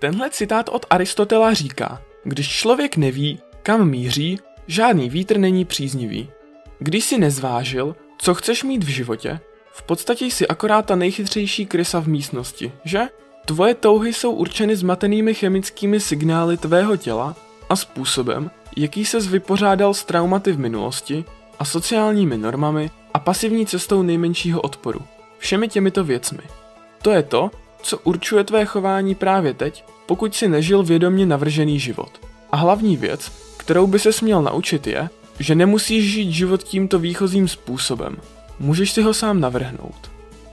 Tenhle citát od Aristotela říká, když člověk neví, kam míří, žádný vítr není příznivý. Když si nezvážil, co chceš mít v životě, v podstatě jsi akorát ta nejchytřejší krysa v místnosti, že? Tvoje touhy jsou určeny zmatenými chemickými signály tvého těla a způsobem, jaký ses vypořádal s traumaty v minulosti a sociálními normami a pasivní cestou nejmenšího odporu. Všemi těmito věcmi. To je to, co určuje tvé chování právě teď, pokud si nežil vědomě navržený život. A hlavní věc, kterou by se směl naučit je, že nemusíš žít život tímto výchozím způsobem. Můžeš si ho sám navrhnout.